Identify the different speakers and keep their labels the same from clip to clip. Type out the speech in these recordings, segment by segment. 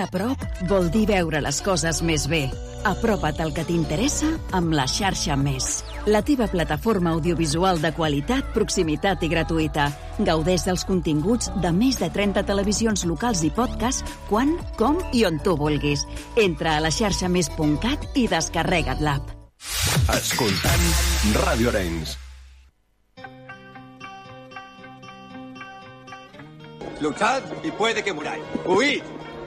Speaker 1: A prop vol dir veure les coses més bé. Apropa't al que t'interessa amb la xarxa Més. La teva plataforma audiovisual de qualitat, proximitat i gratuïta. Gaudeix dels continguts de més de 30 televisions locals i podcast quan, com i on tu vulguis. Entra a la xarxa més.cat i descarrega't l'app.
Speaker 2: Escoltant Ràdio Arenys.
Speaker 3: Luchad y puede que muráis. Huid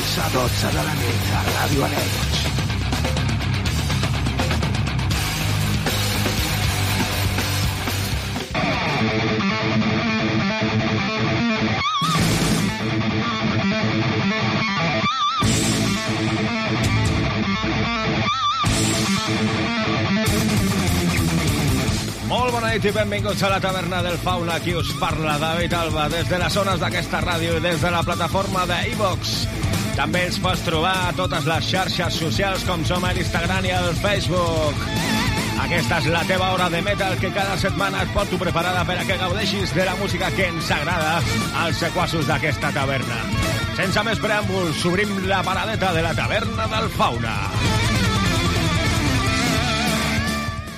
Speaker 4: 11 a 12 de la nit a Ràdio Arenys.
Speaker 5: Molt bona nit i benvinguts a la taverna del Fauna. Aquí us parla David Alba des de les zones d'aquesta ràdio i des de la plataforma de. També ens pots trobar a totes les xarxes socials com som a l'Instagram i al Facebook. Aquesta és la teva hora de metal que cada setmana et porto preparada per a que gaudeixis de la música que ens agrada als sequassos d'aquesta taverna. Sense més preàmbuls, obrim la paradeta de la taverna del Fauna.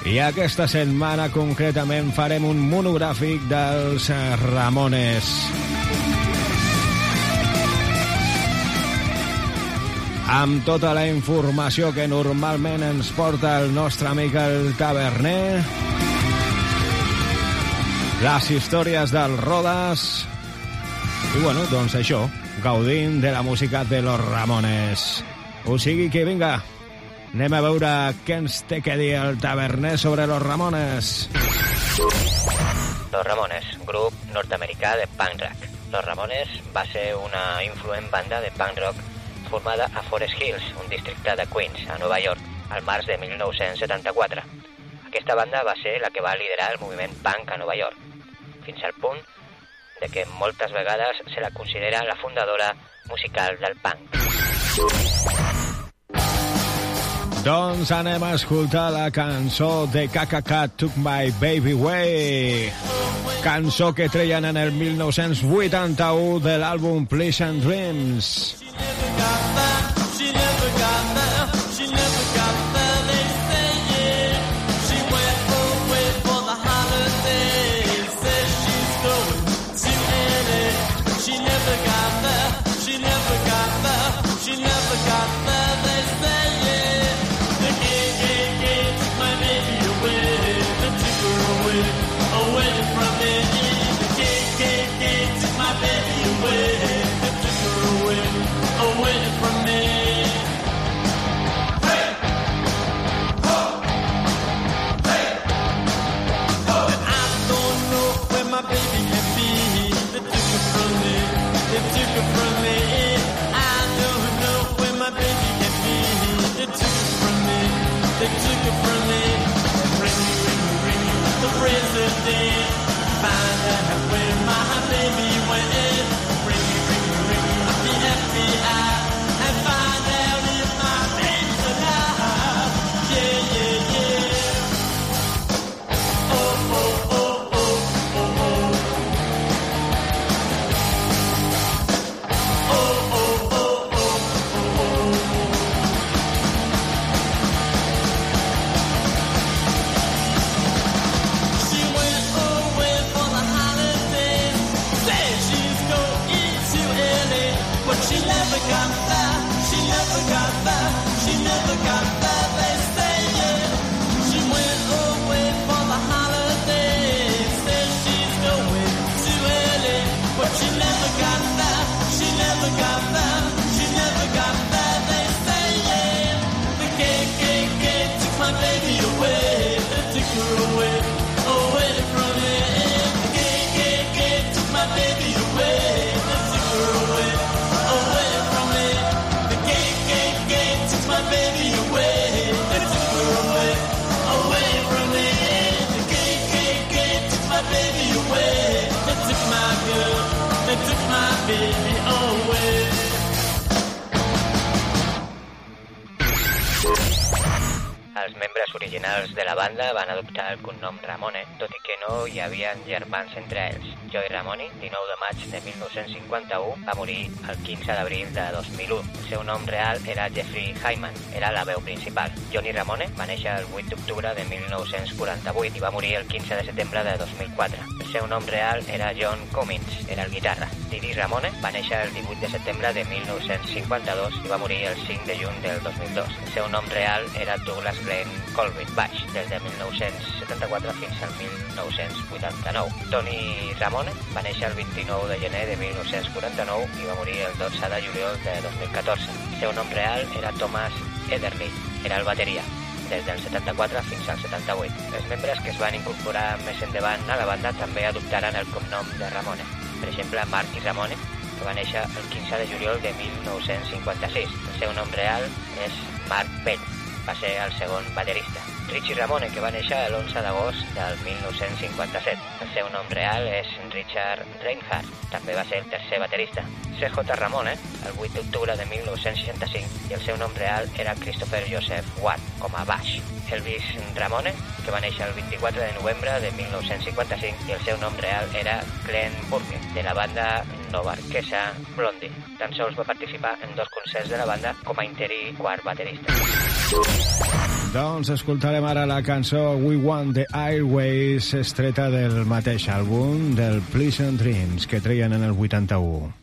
Speaker 5: I aquesta setmana concretament farem un monogràfic dels eh, Ramones. Amb tota la informació que normalment ens porta el nostre amic el taverner, les històries dels Rodes, i bueno, doncs això, gaudint de la música de los Ramones. O sigui que vinga, Anem a veure què ens té que dir el taverner sobre los Ramones.
Speaker 6: Los Ramones, grup nord-americà de punk rock. Los Ramones va ser una influent banda de punk rock formada a Forest Hills, un districte de Queens, a Nova York, al març de 1974. Aquesta banda va ser la que va liderar el moviment punk a Nova York, fins al punt de que moltes vegades se la considera la fundadora musical del punk.
Speaker 5: Doncs anem a escoltar la cançó de KKK Took My Baby Way. Cançó que treien en el 1981 de l'àlbum Pleasant Dreams.
Speaker 6: day. Originals de la banda van adoptar el cognom Ramone, tot i no hi havia germans entre ells. Joey Ramone, 19 de maig de 1951, va morir el 15 d'abril de 2001. El seu nom real era Jeffrey Hyman, era la veu principal. Johnny Ramone va néixer el 8 d'octubre de 1948 i va morir el 15 de setembre de 2004. El seu nom real era John Cummins, era el guitarra. Didi Ramone va néixer el 18 de setembre de 1952 i va morir el 5 de juny del 2002. El seu nom real era Douglas Glenn Colvin baix, des de 1974 fins al 1989. Tony Ramone va néixer el 29 de gener de 1949 i va morir el 12 de juliol de 2014. El seu nom real era Thomas Ederly, era el bateria des del 74 fins al 78. Els membres que es van incorporar més endavant a la banda també adoptaran el cognom de Ramone. Per exemple, Marky Ramone, que va néixer el 15 de juliol de 1956. El seu nom real és Mark Bell, va ser el segon baterista. Richie Ramone, que va néixer l'11 d'agost del 1957. El seu nom real és Richard Reinhardt, també va ser el tercer baterista. CJ Ramone, el 8 d'octubre de 1965, i el seu nom real era Christopher Joseph Watt, com a baix. Elvis Ramone, que va néixer el 24 de novembre de 1955, i el seu nom real era Glenn Burke, de la banda novarquesa Blondie. Tan sols va participar en dos concerts de la banda com a interí quart baterista.
Speaker 5: Doncs escoltarem ara la cançó We Want the Airways, estreta del mateix àlbum del Pleasant Dreams, que treien en el 81.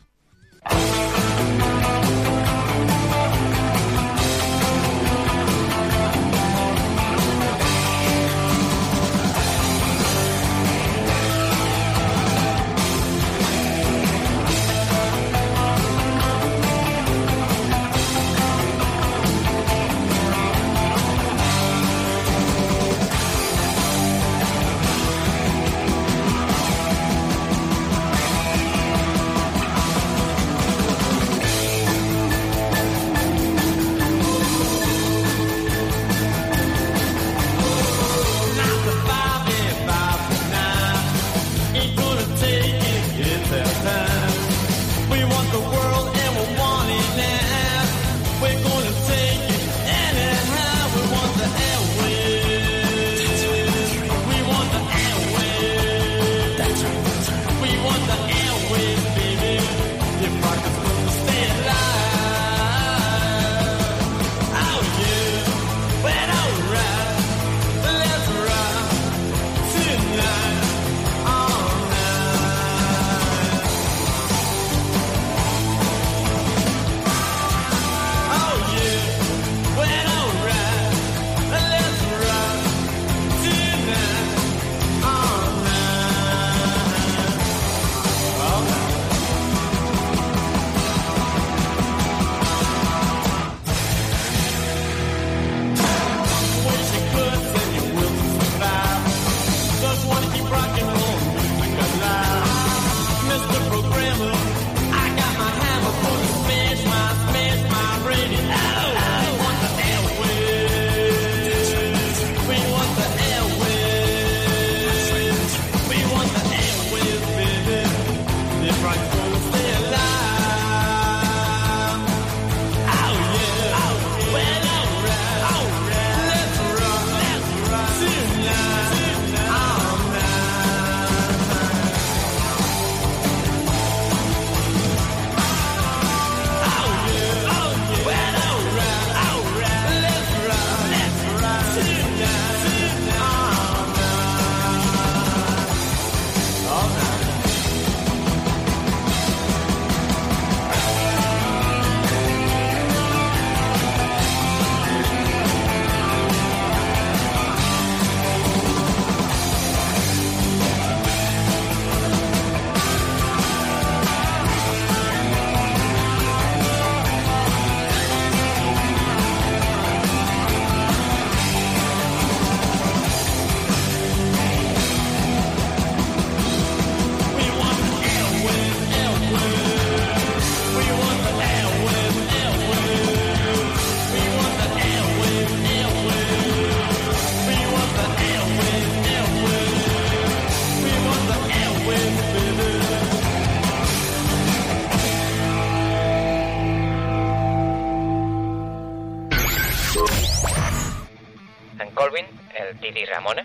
Speaker 6: Didi Ramone,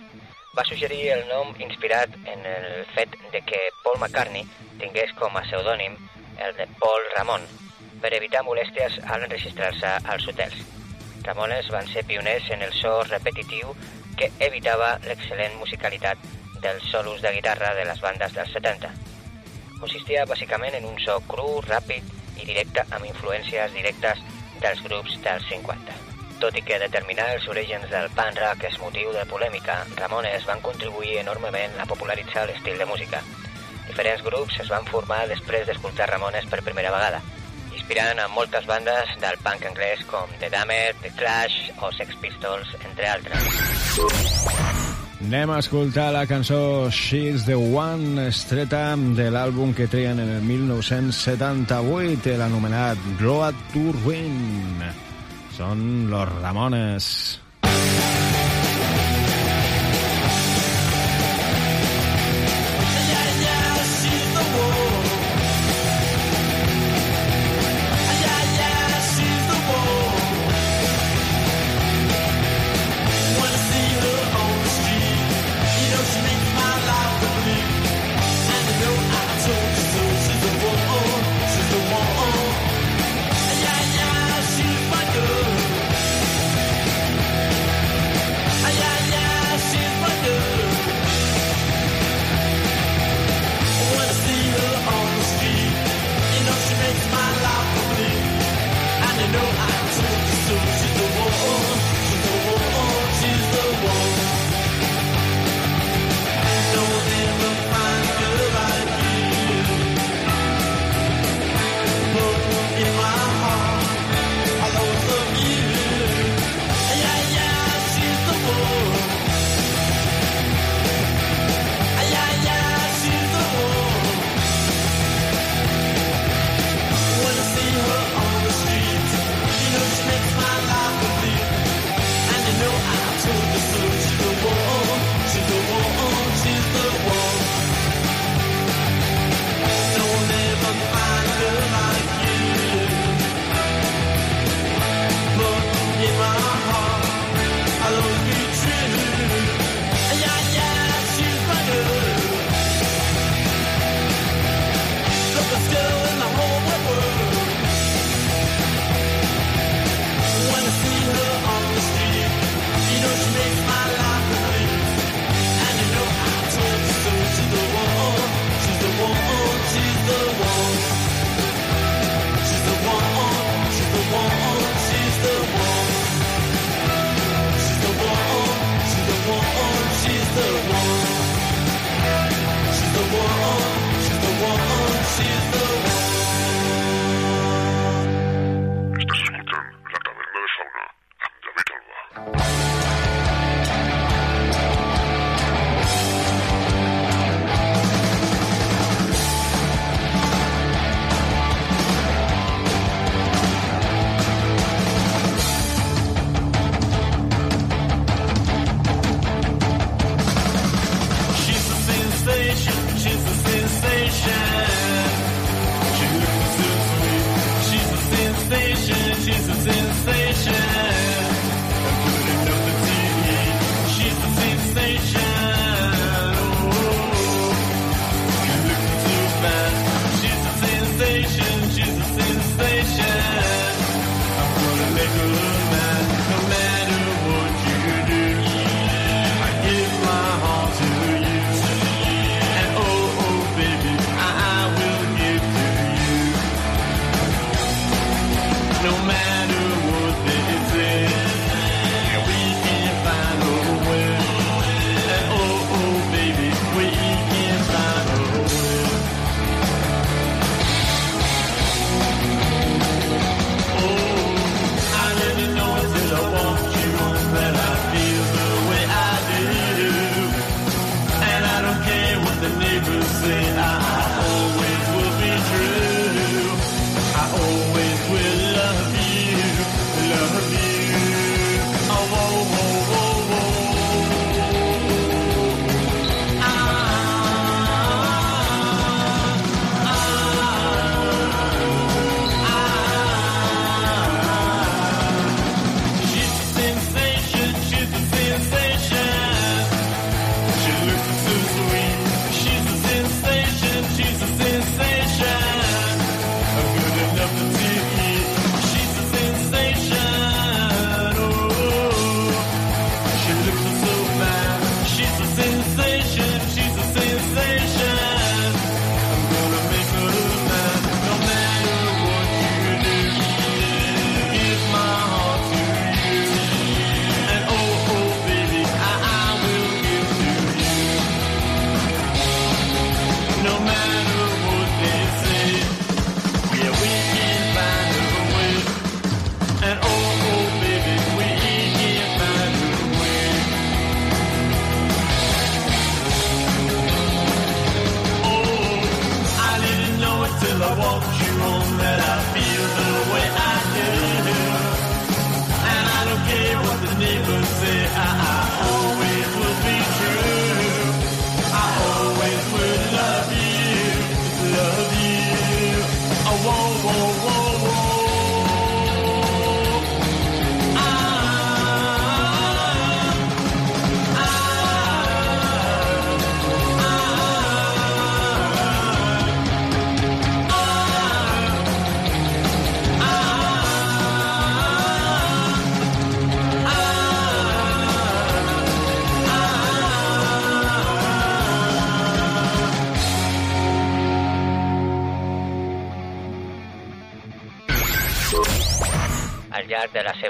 Speaker 6: va suggerir el nom inspirat en el fet de que Paul McCartney tingués com a pseudònim el de Paul Ramon, per evitar molèsties al enregistrar-se als hotels. Ramones van ser pioners en el so repetitiu que evitava l'excel·lent musicalitat dels solos de guitarra de les bandes dels 70. Consistia bàsicament en un so cru, ràpid i directe amb influències directes dels grups dels 50. Tot i que determinar els orígens del punk rock és motiu de polèmica, Ramones van contribuir enormement a popularitzar l'estil de música. Diferents grups es van formar després d'escoltar Ramones per primera vegada, inspirant a moltes bandes del punk anglès com The Damned, The Clash o Sex Pistols, entre altres.
Speaker 5: Anem a escoltar la cançó She's the One, estreta de l'àlbum que treien en el 1978, l'anomenat Road to Ruin. Són los Ramones.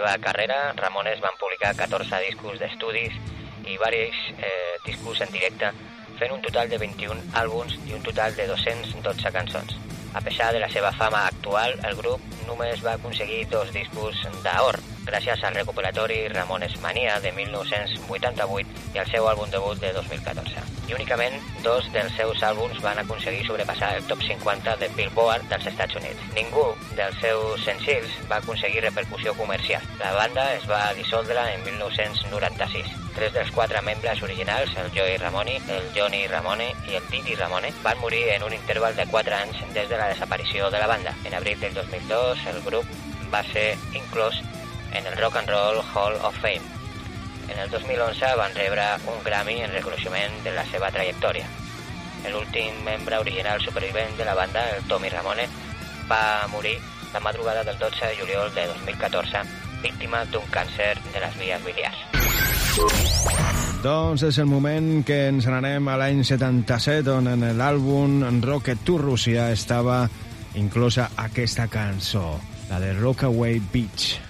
Speaker 6: Seva carrera, Ramones van publicar 14 discos d'estudis i varis eh, discos en directe, fent un total de 21 àlbums i un total de 212 cançons. A pesar de la seva fama actual, el grup només va aconseguir dos discos d'or, gràcies al recuperatori Ramones Mania de 1988 i al seu àlbum debut de 2014. I únicament dos dels seus àlbums van aconseguir sobrepassar el top 50 de Billboard dels Estats Units. Ningú dels seus senzills va aconseguir repercussió comercial. La banda es va dissoldre en 1996. Tres dels quatre membres originals, el Joey Ramone, el Johnny Ramone i el Didi Ramone, van morir en un interval de 4 anys des de la desaparició de la banda. En abril del 2002, el grup va ser inclòs en el Rock and Roll Hall of Fame. En el 2011 van rebre un Grammy en reconeixement de la seva trajectòria. L'últim membre original supervivent de la banda, el Tommy Ramone, va morir la madrugada del 12 de juliol de 2014, víctima d'un càncer de les vies biliars.
Speaker 5: Doncs és el moment que ens n'anem a l'any 77, on en l'àlbum Rocket to Russia estava inclosa aquesta cançó, la de Rockaway Beach.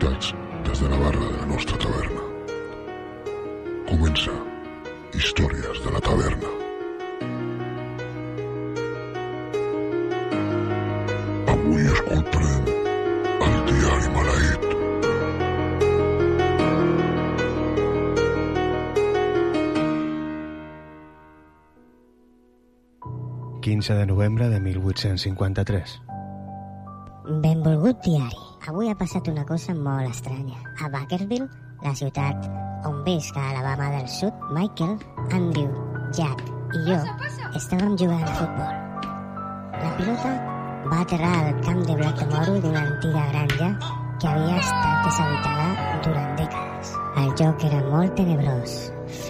Speaker 7: Contats des de la barra de la nostra taverna. Comença Històries de la taverna. Avui escoltarem el diari maleït.
Speaker 5: 15 de novembre de 1853.
Speaker 8: Benvolgut diari. Avui ha passat una cosa molt estranya. A Bakersville, la ciutat on visc a Alabama del Sud, Michael, Andrew, Jack i jo estàvem jugant a futbol. La pilota va aterrar al camp de Blackmore d'una antiga granja que havia estat deshabitada durant dècades. El joc era molt tenebrós,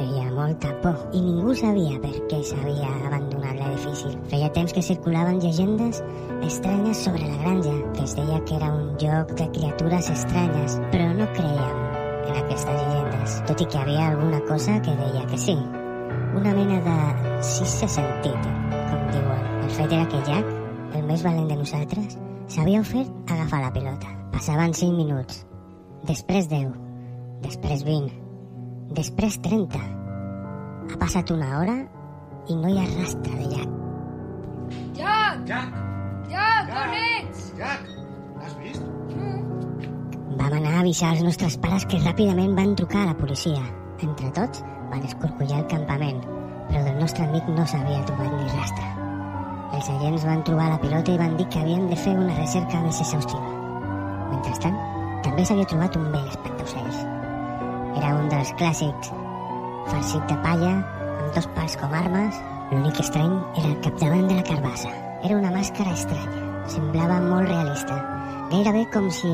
Speaker 8: feia molta por i ningú sabia per què s'havia abandonat l'edifici. Feia temps que circulaven llegendes estranyes sobre la granja, que es deia que era un lloc de criatures estranyes, però no creiem en aquestes llegendes, tot i que havia alguna cosa que deia que sí. Una mena de sisè sentit, com diuen. El fet era que Jack, el més valent de nosaltres, s'havia ofert a agafar la pilota. Passaven 5 minuts, després 10, després 20, després 30. Ha passat una hora i no hi ha rastre de Jack.
Speaker 9: Jack!
Speaker 10: Jack!
Speaker 9: Jack, on ets?
Speaker 10: Jack! L'has vist?
Speaker 8: Vam anar a avisar els nostres pares que ràpidament van trucar a la policia. Entre tots, van escorcollar el campament, però del nostre amic no s'havia trobat ni rastre. Els agents van trobar la pilota i van dir que havien de fer una recerca més exhaustiva. Mentrestant, també s'havia trobat un vell espectaocells. Era un dels clàssics, farcit de palla, amb dos pals com armes. L'únic estrany era el capdavant de la carbassa. Era una màscara estranya. Semblava molt realista, gairebé com si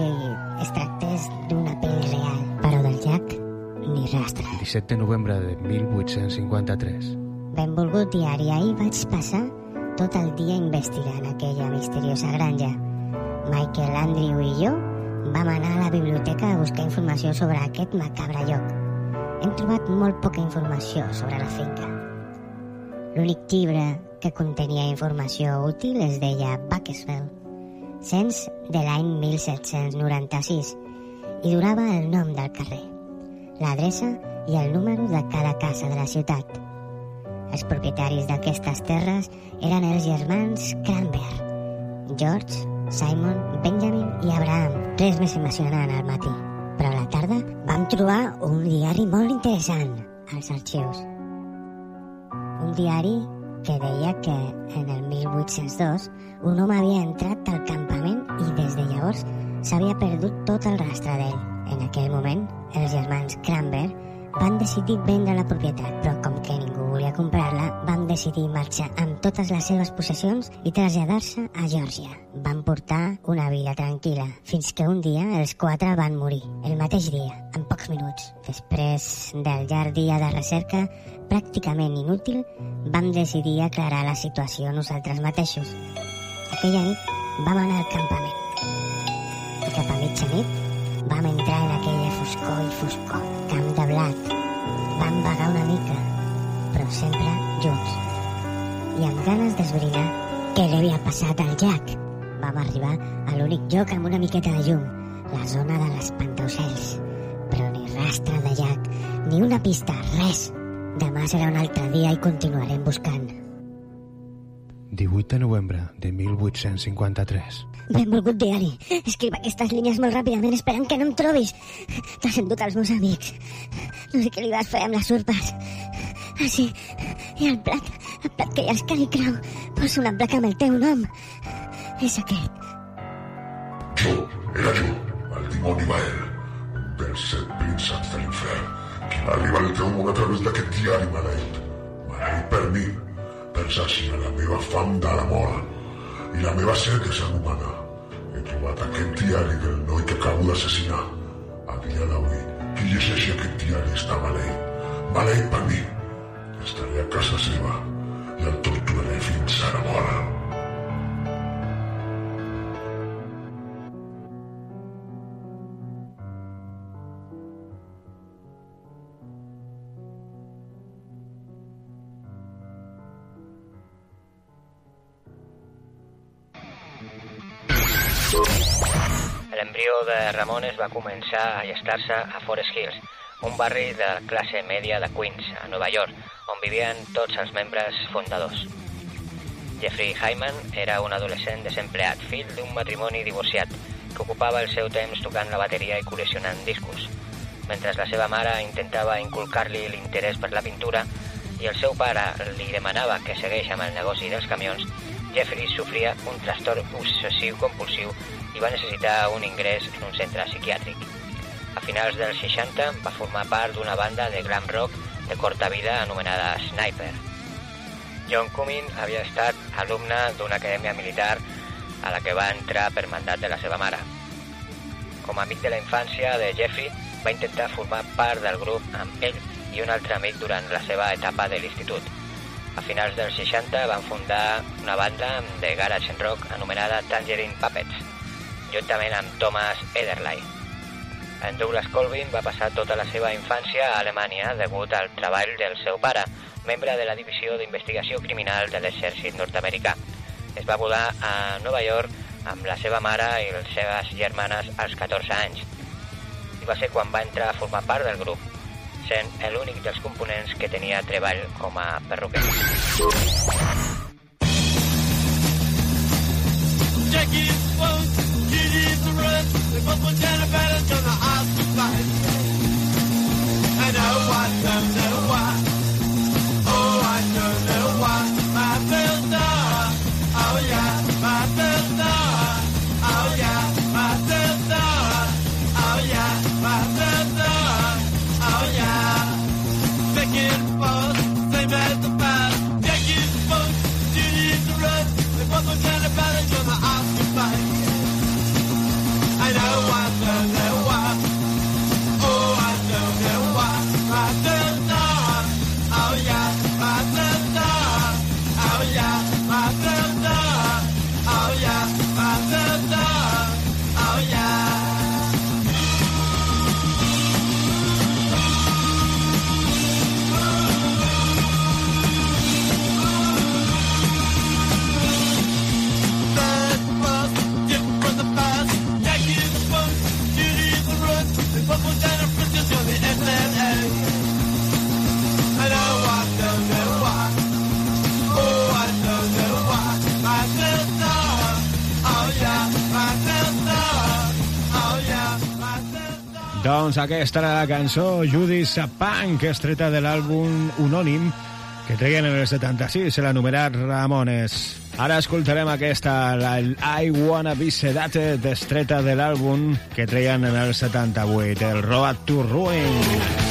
Speaker 8: es tractés d'una pell real. Però del llac, ni rastre.
Speaker 5: 17 de novembre de 1853.
Speaker 8: Benvolgut diari, ahir vaig passar tot el dia investigant aquella misteriosa granja. Michael, Andrew i jo vam anar a la biblioteca a buscar informació sobre aquest macabre lloc. Hem trobat molt poca informació sobre la finca. L'únic llibre que contenia informació útil es deia Buckesville, cens de l'any 1796, i donava el nom del carrer, l'adreça i el número de cada casa de la ciutat. Els propietaris d'aquestes terres eren els germans Cranber, George, Simon, Benjamin i Abraham. Res més emocionant al matí. Però a la tarda vam trobar un diari molt interessant als arxius. Un diari que deia que en el 1802 un home havia entrat al campament i des de llavors s'havia perdut tot el rastre d'ell. En aquell moment, els germans Cranber van decidir vendre la propietat, però com que ningú volia comprar-la, van decidir marxar amb totes les seves possessions i traslladar-se a Geòrgia. Van portar una vida tranquil·la, fins que un dia els quatre van morir, el mateix dia, en pocs minuts. Després del llarg dia de recerca, pràcticament inútil, vam decidir aclarar la situació nosaltres mateixos. Aquella nit vam anar al campament. I cap a mitjanit vam entrar en aquella foscor i foscor, camp de blat. Vam vagar una mica, però sempre junts. I amb ganes d'esbrinar què li havia passat al Jack. Vam arribar a l'únic lloc amb una miqueta de llum, la zona de l'espantaocells. Però ni rastre de Jack, ni una pista, res. Demà serà un altre dia i continuarem buscant.
Speaker 5: 18 de novembre de 1853.
Speaker 8: Benvolgut diari. Escriu aquestes línies molt ràpidament esperant que no em trobis. T'has endut els meus amics. No sé què li vas fer amb les urpes. Ah, sí. I el plat, el plat que hi ha al calicrau. Posa una placa amb el teu nom. És aquest.
Speaker 7: Jo, era jo, el dimoni Mael, un dels set prínceps de l'infern, qui va arribar al teu món a través d'aquest diari maleït. Maleït per mi, per saciar la meva fam de la mort i la meva set de ser humana. He trobat aquest diari del noi que acabo d'assassinar. A dia d'avui, qui llegeixi aquest diari està maleït. Maleït per mi. Estaré a casa seva i el torturaré fins a la mort.
Speaker 6: L'embrió de Ramones va començar a allestar-se a Forest Hills, un barri de classe media de Queens, a Nova York, on vivien tots els membres fundadors. Jeffrey Hyman era un adolescent desempleat, fill d'un matrimoni divorciat, que ocupava el seu temps tocant la bateria i col·leccionant discos. Mentre la seva mare intentava inculcar-li l'interès per la pintura i el seu pare li demanava que segueix amb el negoci dels camions, Jeffrey sofria un trastorn obsessiu-compulsiu i va necessitar un ingrés en un centre psiquiàtric. A finals dels 60 va formar part d'una banda de glam rock de corta vida anomenada Sniper. John Cumming havia estat alumne d'una acadèmia militar a la que va entrar per mandat de la seva mare. Com a amic de la infància de Jeffrey, va intentar formar part del grup amb ell i un altre amic durant la seva etapa de l'institut. A finals dels 60 van fundar una banda de garage rock anomenada Tangerine Puppets, juntament amb Thomas Ederlein. En Douglas Colvin va passar tota la seva infància a Alemanya degut al treball del seu pare, membre de la Divisió d'Investigació Criminal de l'exèrcit nord-americà. Es va mudar a Nova York amb la seva mare i les seves germanes als 14 anys. I va ser quan va entrar a formar part del grup, sent l'únic dels components que tenia treball com a perruquer.
Speaker 10: Jackie Funk, restaurant. They both were generators on. I know I don't know why.
Speaker 5: Doncs aquesta era la cançó Judy's a Punk, estreta de l'àlbum Unònim, que treien en el 76, l'anomenat Ramones. Ara escoltarem aquesta, la I Wanna Be Sedated, estreta de l'àlbum que treien en el 78, el Road to Ruin.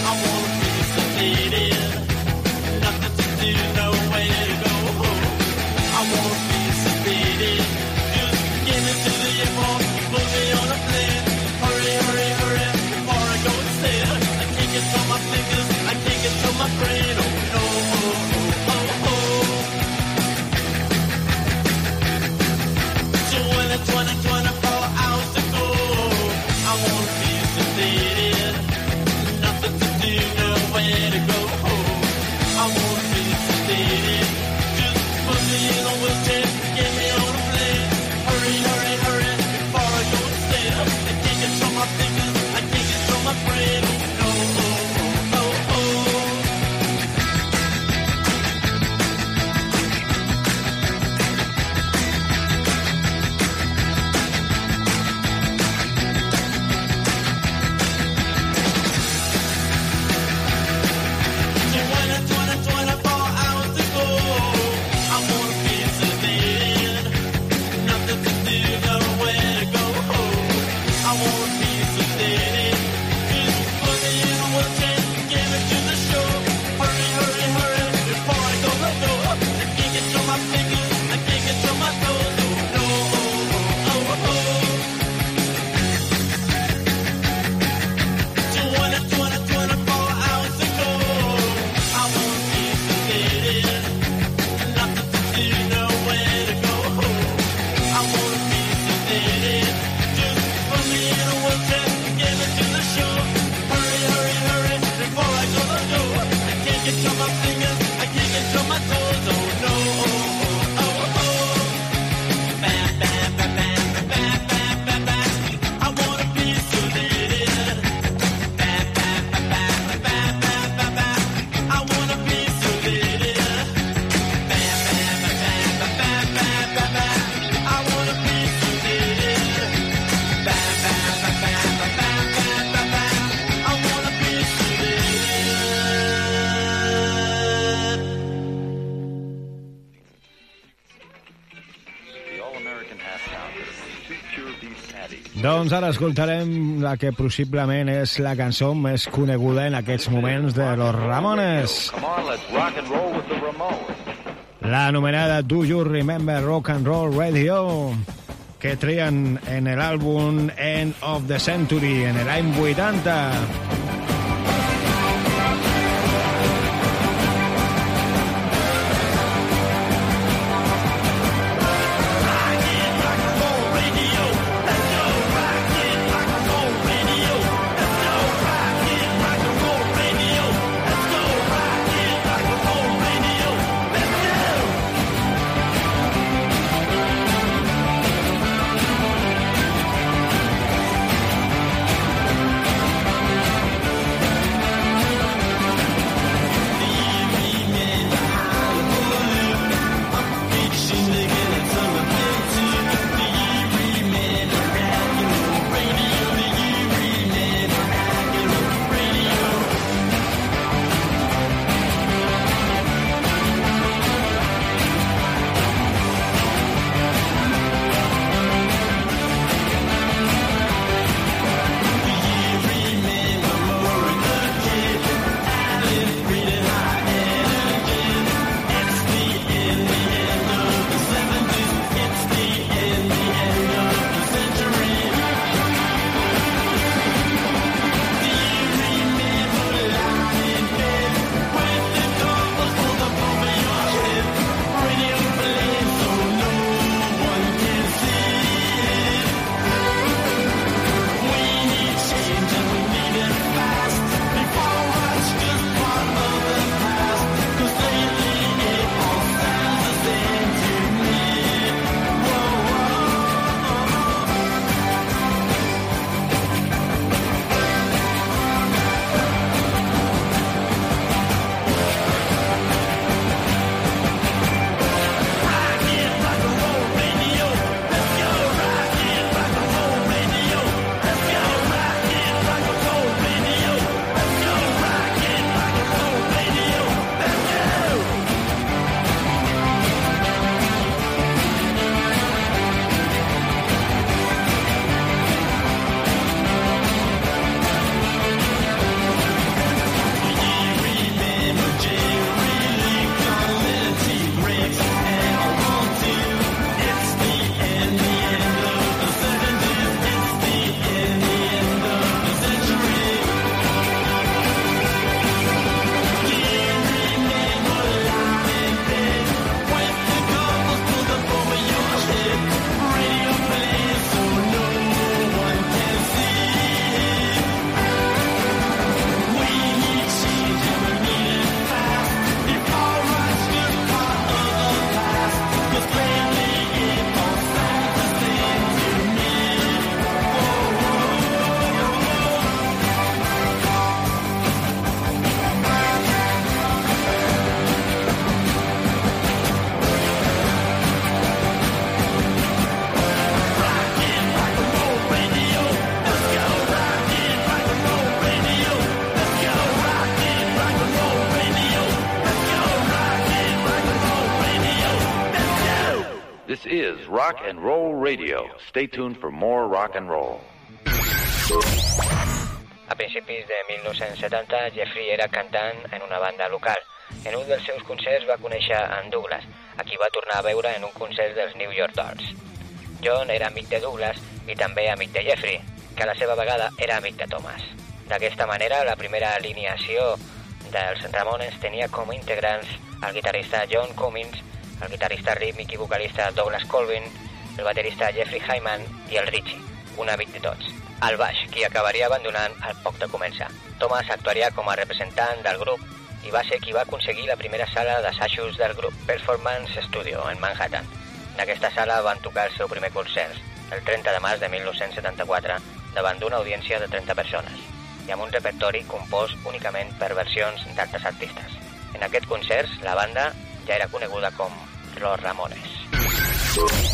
Speaker 5: Doncs ara escoltarem la que possiblement és la cançó més coneguda en aquests moments de Los Ramones. La anomenada Do You Remember Rock and Roll Radio, que trien en l'àlbum End of the Century, en l'any 80.
Speaker 11: Stay tuned for more rock and roll.
Speaker 6: A principis de 1970, Jeffrey era cantant en una banda local. En un dels seus concerts va conèixer en Douglas, a qui va tornar a veure en un concert dels New York Dolls. John era amic de Douglas i també amic de Jeffrey, que a la seva vegada era amic de Thomas. D'aquesta manera, la primera alineació dels Ramones tenia com a integrants el guitarrista John Cummins, el guitarrista rítmic i vocalista Douglas Colvin, el baterista Jeffrey Hyman i el Richie, un amic de tots. El baix, qui acabaria abandonant al poc de començar. Thomas actuaria com a representant del grup i va ser qui va aconseguir la primera sala d'assajos del grup, Performance Studio, en Manhattan. En aquesta sala van tocar el seu primer concert, el 30 de març de 1974, davant d'una audiència de 30 persones, i amb un repertori compost únicament per versions d'altres artistes. En aquest concert, la banda ja era coneguda com Los Ramones.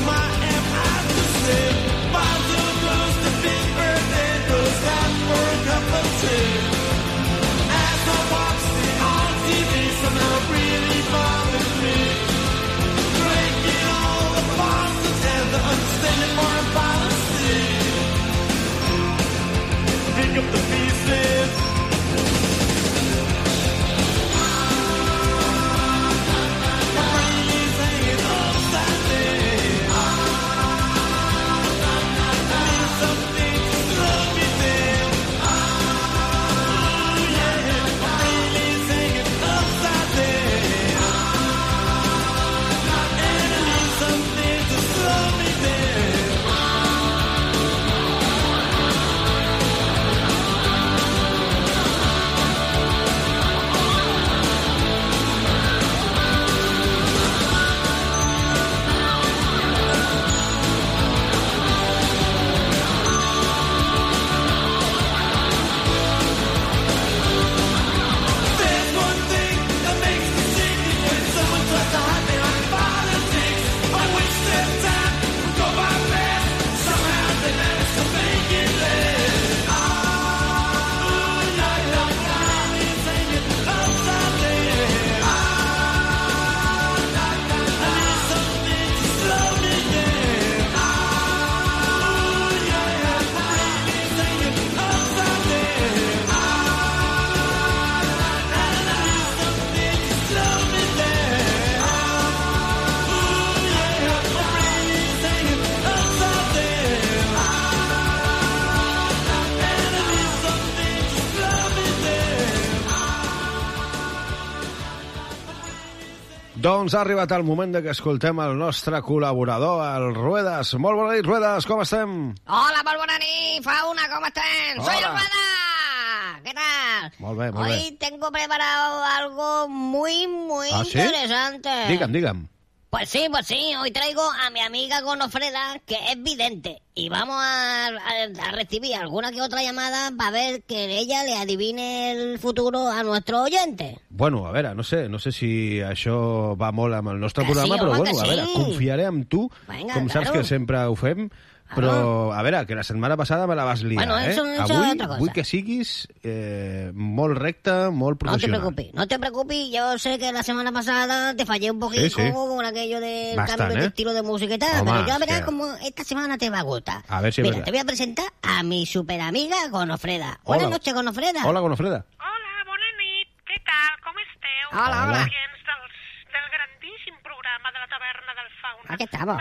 Speaker 5: my
Speaker 4: Doncs ha arribat el moment de que escoltem el nostre col·laborador, el Ruedas. Molt bona nit, Ruedas, com estem?
Speaker 12: Hola, molt bona nit, Fauna, ¿cómo están? Soy
Speaker 4: Hola.
Speaker 12: el Rueda. ¿Qué tal?
Speaker 4: Molt bé, molt
Speaker 12: Hoy
Speaker 4: bé.
Speaker 12: tengo preparado algo muy, muy
Speaker 4: ¿Ah, sí?
Speaker 12: interesante.
Speaker 4: Digue'm, digue'm.
Speaker 12: Pues sí, pues sí, hoy traigo a mi amiga Gonofreda, que es vidente, y vamos a, a- a recibir alguna que otra llamada para ver que ella le adivine el futuro a nuestro oyente.
Speaker 4: Bueno, a veure, no sé, no sé si això va molt amb el nostre
Speaker 12: Que sí,
Speaker 4: programa, però
Speaker 12: home,
Speaker 4: bueno,
Speaker 12: que
Speaker 4: a veure,
Speaker 12: sí.
Speaker 4: confiaré en tu,
Speaker 12: Vinga,
Speaker 4: com saps
Speaker 12: claro.
Speaker 4: que sempre ho fem, però a veure, que la setmana passada me la vas liar,
Speaker 12: Bueno,
Speaker 4: eh?
Speaker 12: eso-
Speaker 4: Avui
Speaker 12: otra cosa.
Speaker 4: vull que siguis eh, molt recte, molt
Speaker 12: No te
Speaker 4: professional.
Speaker 12: preocupes, no te preocupes, yo sé que la semana pasada te fallé un poquito
Speaker 4: Sí, sí.
Speaker 12: con aquello del
Speaker 4: Bastant,
Speaker 12: cambio de
Speaker 4: ¿eh?
Speaker 12: estilo de música y tal,
Speaker 4: Home,
Speaker 12: pero
Speaker 4: es
Speaker 12: verás
Speaker 4: que-
Speaker 12: como esta semana te va a gustar.
Speaker 4: A ver si
Speaker 12: Mira, te voy a presentar a mi super amiga Gonofreda.
Speaker 4: Hola.
Speaker 12: Buenas noches, Gonofreda.
Speaker 4: Hola, Gonofreda.
Speaker 13: Hola, bona nit. Què tal? Com esteu?
Speaker 12: Hola, hola.
Speaker 13: Oients dels, del grandíssim programa de la taverna del Fauna.
Speaker 12: Aquí estamos.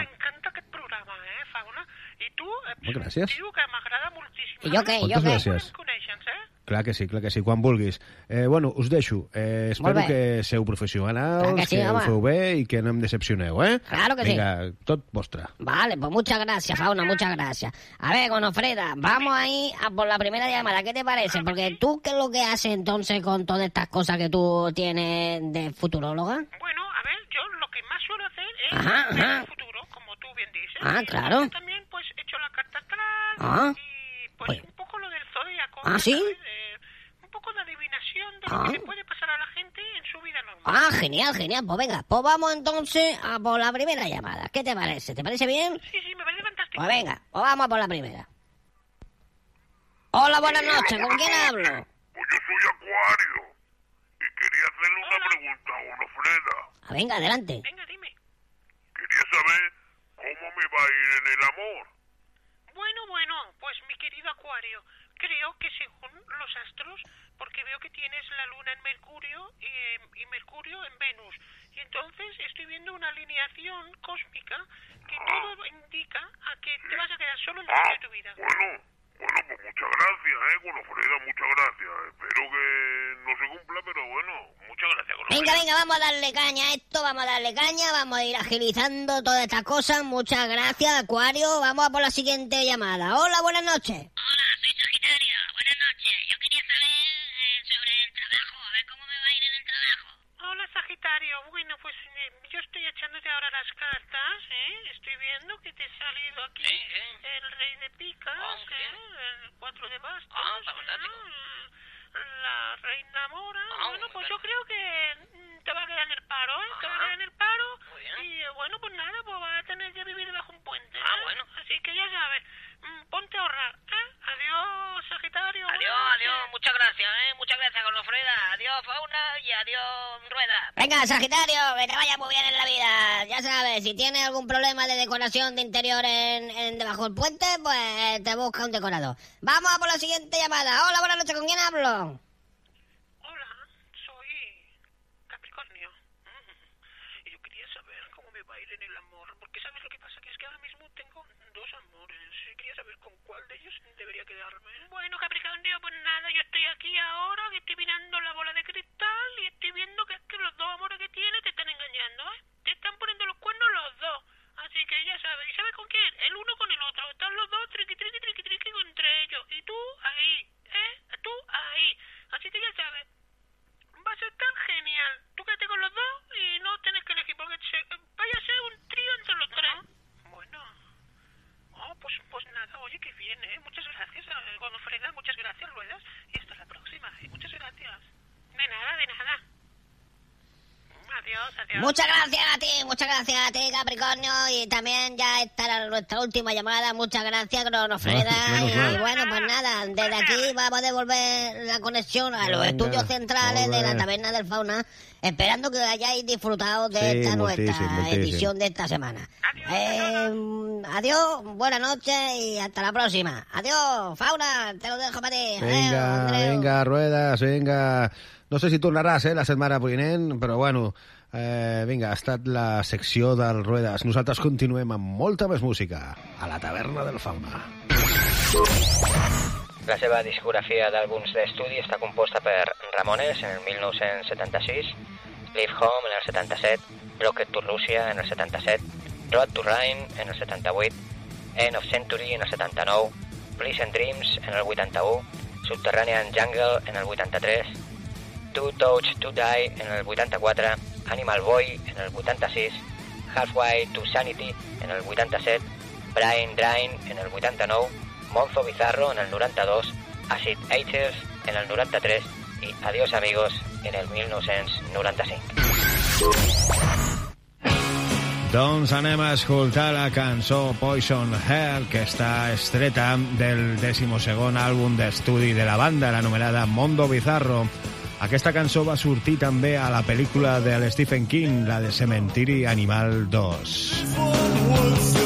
Speaker 4: Gràcies.
Speaker 13: tio que m'agrada moltíssim.
Speaker 12: I jo què, jo
Speaker 4: Moltes
Speaker 12: què?
Speaker 4: gràcies.
Speaker 13: Eh?
Speaker 4: Clar que sí, clar que sí, quan vulguis. Eh, bueno, us deixo. Eh, espero que seu professionals,
Speaker 12: Clar que sí,
Speaker 4: que ho
Speaker 12: home.
Speaker 4: feu bé i que no em decepcioneu, eh?
Speaker 12: Claro que sí.
Speaker 4: Vinga, tot vostre.
Speaker 12: Vale, pues muchas gracias, Fauna, muchas gracias. A ver, Gonofreda, vamos ahí a por la primera llamada. ¿Qué te parece? Porque tú, ¿qué es lo que haces entonces con todas estas cosas que tú tienes de futuróloga?
Speaker 13: Bueno, a ver, yo lo que más suelo hacer es
Speaker 12: Ajá,
Speaker 13: ver
Speaker 12: ajá.
Speaker 13: el futuro, como tú bien dices.
Speaker 12: Ah, claro.
Speaker 13: yo también, pues, echo la carta astral
Speaker 12: Ah.
Speaker 13: y, pues, un poco lo del zodíaco.
Speaker 12: Ah, ¿sí?
Speaker 13: Eh, un poco de adivinación de lo
Speaker 12: Ah.
Speaker 13: que le puede pasar a la gente en su vida normal.
Speaker 12: Ah, genial, genial. Pues venga, pues vamos entonces a por la primera llamada. ¿Qué te parece? ¿Te parece bien?
Speaker 13: Sí, sí, me parece fantástico.
Speaker 12: Pues venga, pues vamos a por la primera. Hola, buenas noches. ¿Con quién hablo?
Speaker 14: Pues yo soy Acuario y quería hacerle una pregunta a Gonofreda.
Speaker 12: Ah, venga, adelante.
Speaker 13: Venga, dime.
Speaker 14: Quería saber cómo me va a ir en el amor.
Speaker 13: Bueno, bueno, pues mi querido Acuario, creo que según los astros, porque veo que tienes la luna en Mercurio y, Mercurio en Venus, y entonces estoy viendo una alineación cósmica que todo indica a que te vas a quedar solo en el resto de tu vida.
Speaker 14: Bueno, bueno, pues muchas gracias, ¿eh, Gonofreda? Muchas gracias. Espero que no se cumpla, pero bueno, muchas gracias, Gonofreda.
Speaker 12: Venga, venga, vamos a darle caña a esto, vamos a darle caña, vamos a ir agilizando todas estas cosas. Muchas gracias, Acuario. Vamos a por la siguiente llamada. Hola, buenas noches.
Speaker 15: Hola, soy Sagitario. Buenas noches. Yo quería saber eh, sobre el trabajo, a ver cómo me va a ir en el trabajo.
Speaker 13: Bueno pues eh, yo estoy echándote ahora las cartas, ¿eh? Estoy viendo que te ha salido aquí el rey de picas, ¿eh? el cuatro de bastos, ¿no? la reina mora, bueno pues yo creo que mm, te va a quedar en el paro, ¿eh? Te va a quedar en el paro y eh, bueno pues nada, pues vas a tener que vivir bajo un puente, Ah, bueno. Así que ya sabes, ponte a ahorrar, ¿eh? Adiós Sagitario.
Speaker 15: Adiós,
Speaker 13: buenas
Speaker 15: adiós. Muchas gracias, ¿eh? Muchas gracias, Gonofreda. Adiós, Fauna, y
Speaker 16: adiós, Rueda.
Speaker 12: Venga, Sagitario, que te vaya muy bien en la vida. Ya sabes, si tienes algún problema de decoración de interior en, en debajo del puente, pues te busca un decorador. Vamos a por la siguiente llamada. Hola, buenas noches, ¿con quién hablo?
Speaker 13: Hola, soy Capricornio. Mm. Y yo quería saber cómo me va a ir en el amor, porque sabes lo que pasa, que es que ahora mismo tengo dos amores y quería saber con cuál de ellos debería quedarme. Pues nada, yo estoy aquí ahora, que estoy mirando la bola de cristal y estoy viendo que es que los dos amores que tienes te están engañando, ¿eh? Te están poniendo los cuernos los dos. Así que ya sabes, ¿y sabes con quién? El uno con el otro. Están los dos triqui, triqui, triqui, triqui entre ellos. Y tú ahí, ¿eh? Tú ahí. Así que ya sabes, va a ser tan genial. Tú quédate con los dos y no tienes que elegir porque se- vaya a ser un trío entre los tres. Bueno. Oh, pues, pues nada, oye, que bien, ¿eh? Muchas gracias, eh, Gonofreda, muchas gracias, Ruedas. Y hasta la próxima, ¿eh? Muchas gracias. De nada, de nada. Adiós, adiós.
Speaker 12: Muchas gracias a ti, muchas gracias a ti, Capricornio. Y también ya esta era nuestra última llamada. Muchas gracias, Cronofreda.
Speaker 5: Ah,
Speaker 12: y bueno, pues nada, desde aquí vamos a devolver la conexión a los
Speaker 5: Venga,
Speaker 12: estudios centrales de la. Taberna del Fauna, esperando que hayáis disfrutado de
Speaker 5: Sí,
Speaker 12: esta nuestra edición de esta semana. Eh, adiós, buenas noches y hasta la próxima. Adiós, Fauna, te lo dejo para ti. Adeu,
Speaker 5: Vinga,
Speaker 12: Andreu.
Speaker 5: vinga, Ruedas, vinga. No sé si tornaràs, eh, la setmana vinent, però bueno, eh, vinga, ha estat la secció del Ruedas. Nosaltres continuem amb molta més música a la taverna del Fauna.
Speaker 6: La seva discografia d'àlbums d'estudi està composta per Ramones en el 1976, Leave Home en el 77, Rocket to Russia en el 77, Road to Rhine en el 78, End of Century en el 79, Pleasant Dreams en el 81, Subterranean Jungle en el 83, Two Touch to Die en el 84, Animal Boy en el 86, Halfway to Sanity en el 87, Brain Drain en el 89, Monzo Bizarro en el 92, Acid Haters en el 93 i Adiós Amigos en el 1995.
Speaker 5: Doncs anem a escoltar la cançó Poison Hair, que està estreta del 12 àlbum d'estudi de la banda, l'anomenada Mondo Bizarro. Aquesta cançó va sortir també a la pel·lícula de Stephen King, la de Cementiri Animal 2.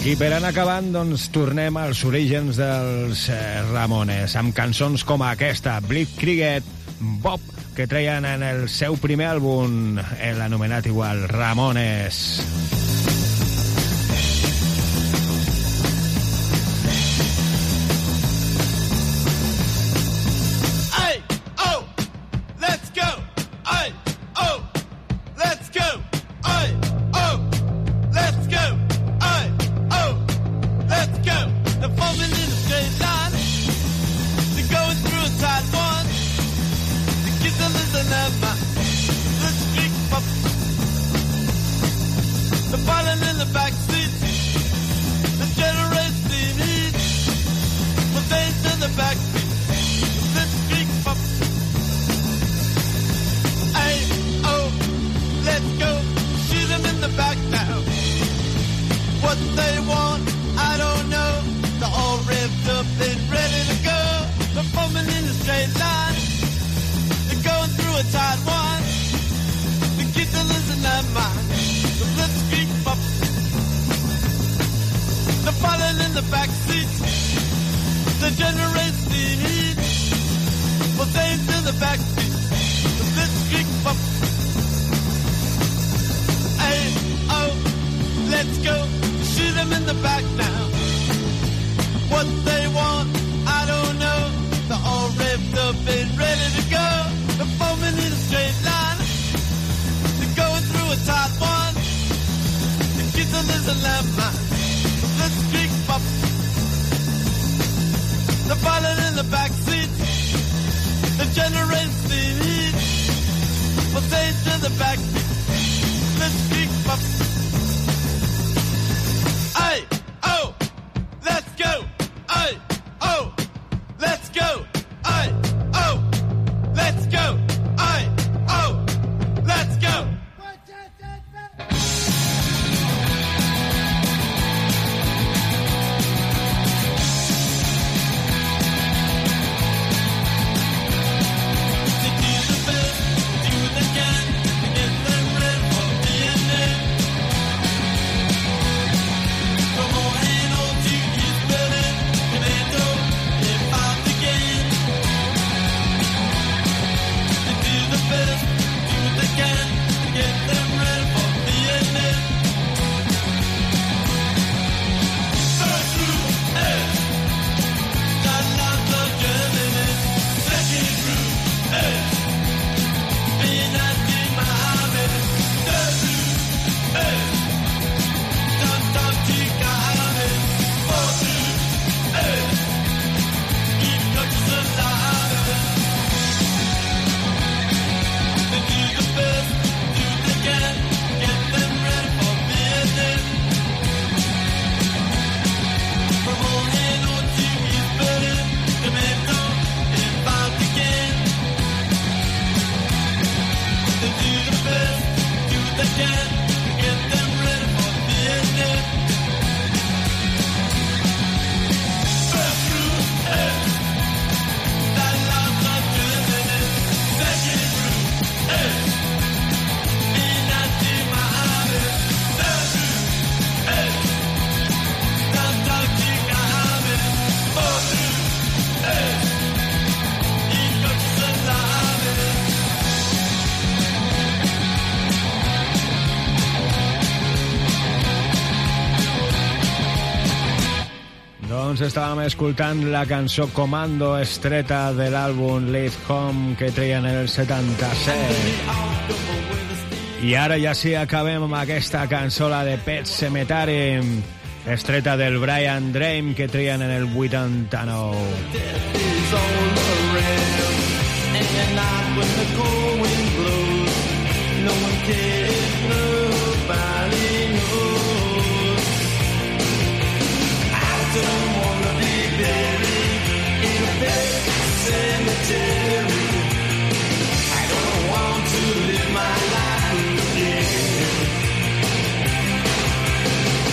Speaker 10: I per anar acabant, doncs, tornem als orígens dels eh, Ramones, amb cançons com aquesta, Blitzkrieg, Bob, que treien en el seu primer àlbum, l'anomenat igual Ramones.
Speaker 5: Hey, the back backseat. The generator seat, we'll stay to the backseat. Let's kick up.
Speaker 10: Doncs estàvem escoltant la cançó Comando estreta de l'àlbum Leave Home que treien en el 77. I ara ja sí acabem amb aquesta cançó, la de Pet Cemetery, estreta del Brian Drame que treien en el 89.
Speaker 5: is all around. And at night when the cold wind blows, no one cares, I don't want to live my life again.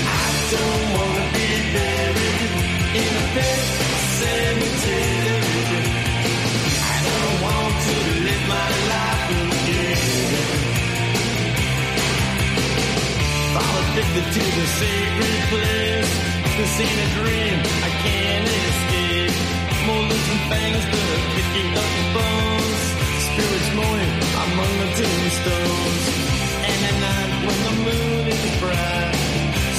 Speaker 5: I don't wanna be buried in a cemetery. I don't want to live my life again. I'm addicted to the sacred place. seen a dream I can't escape. Molars and fangs, the picking up the bones. Spirits moaning among the tombstones. And at night when the moon is bright,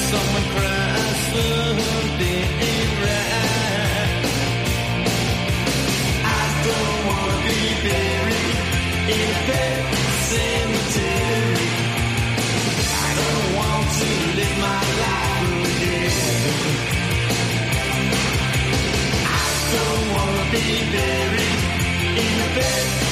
Speaker 5: someone cries something ain't right. I don't wanna be buried in a pet cemetery. I don't want to live my life again. Don't wanna be buried in a pet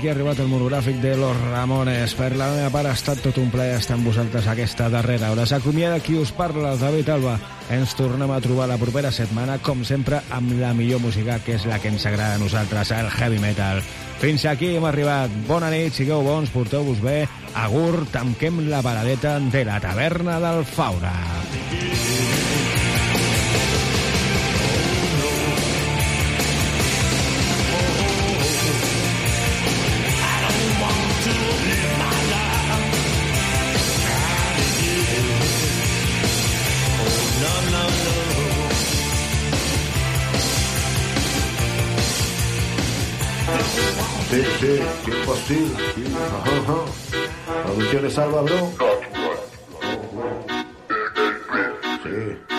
Speaker 10: aquí ha arribat el monogràfic de Los Ramones. Per la meva part ha estat tot un plaer estar amb vosaltres aquesta darrera hora. S'acomiada qui us parla, David Alba. Ens tornem a trobar la propera setmana, com sempre, amb la millor música, que és la que ens agrada a nosaltres, el heavy metal. Fins aquí hem arribat. Bona nit, sigueu bons, porteu-vos bé. Agur, tanquem la paradeta de la taverna del Faura.
Speaker 4: Sí, sí, qué posible. Sí, ajá, ajá. Producciones Alba, bro. Sí.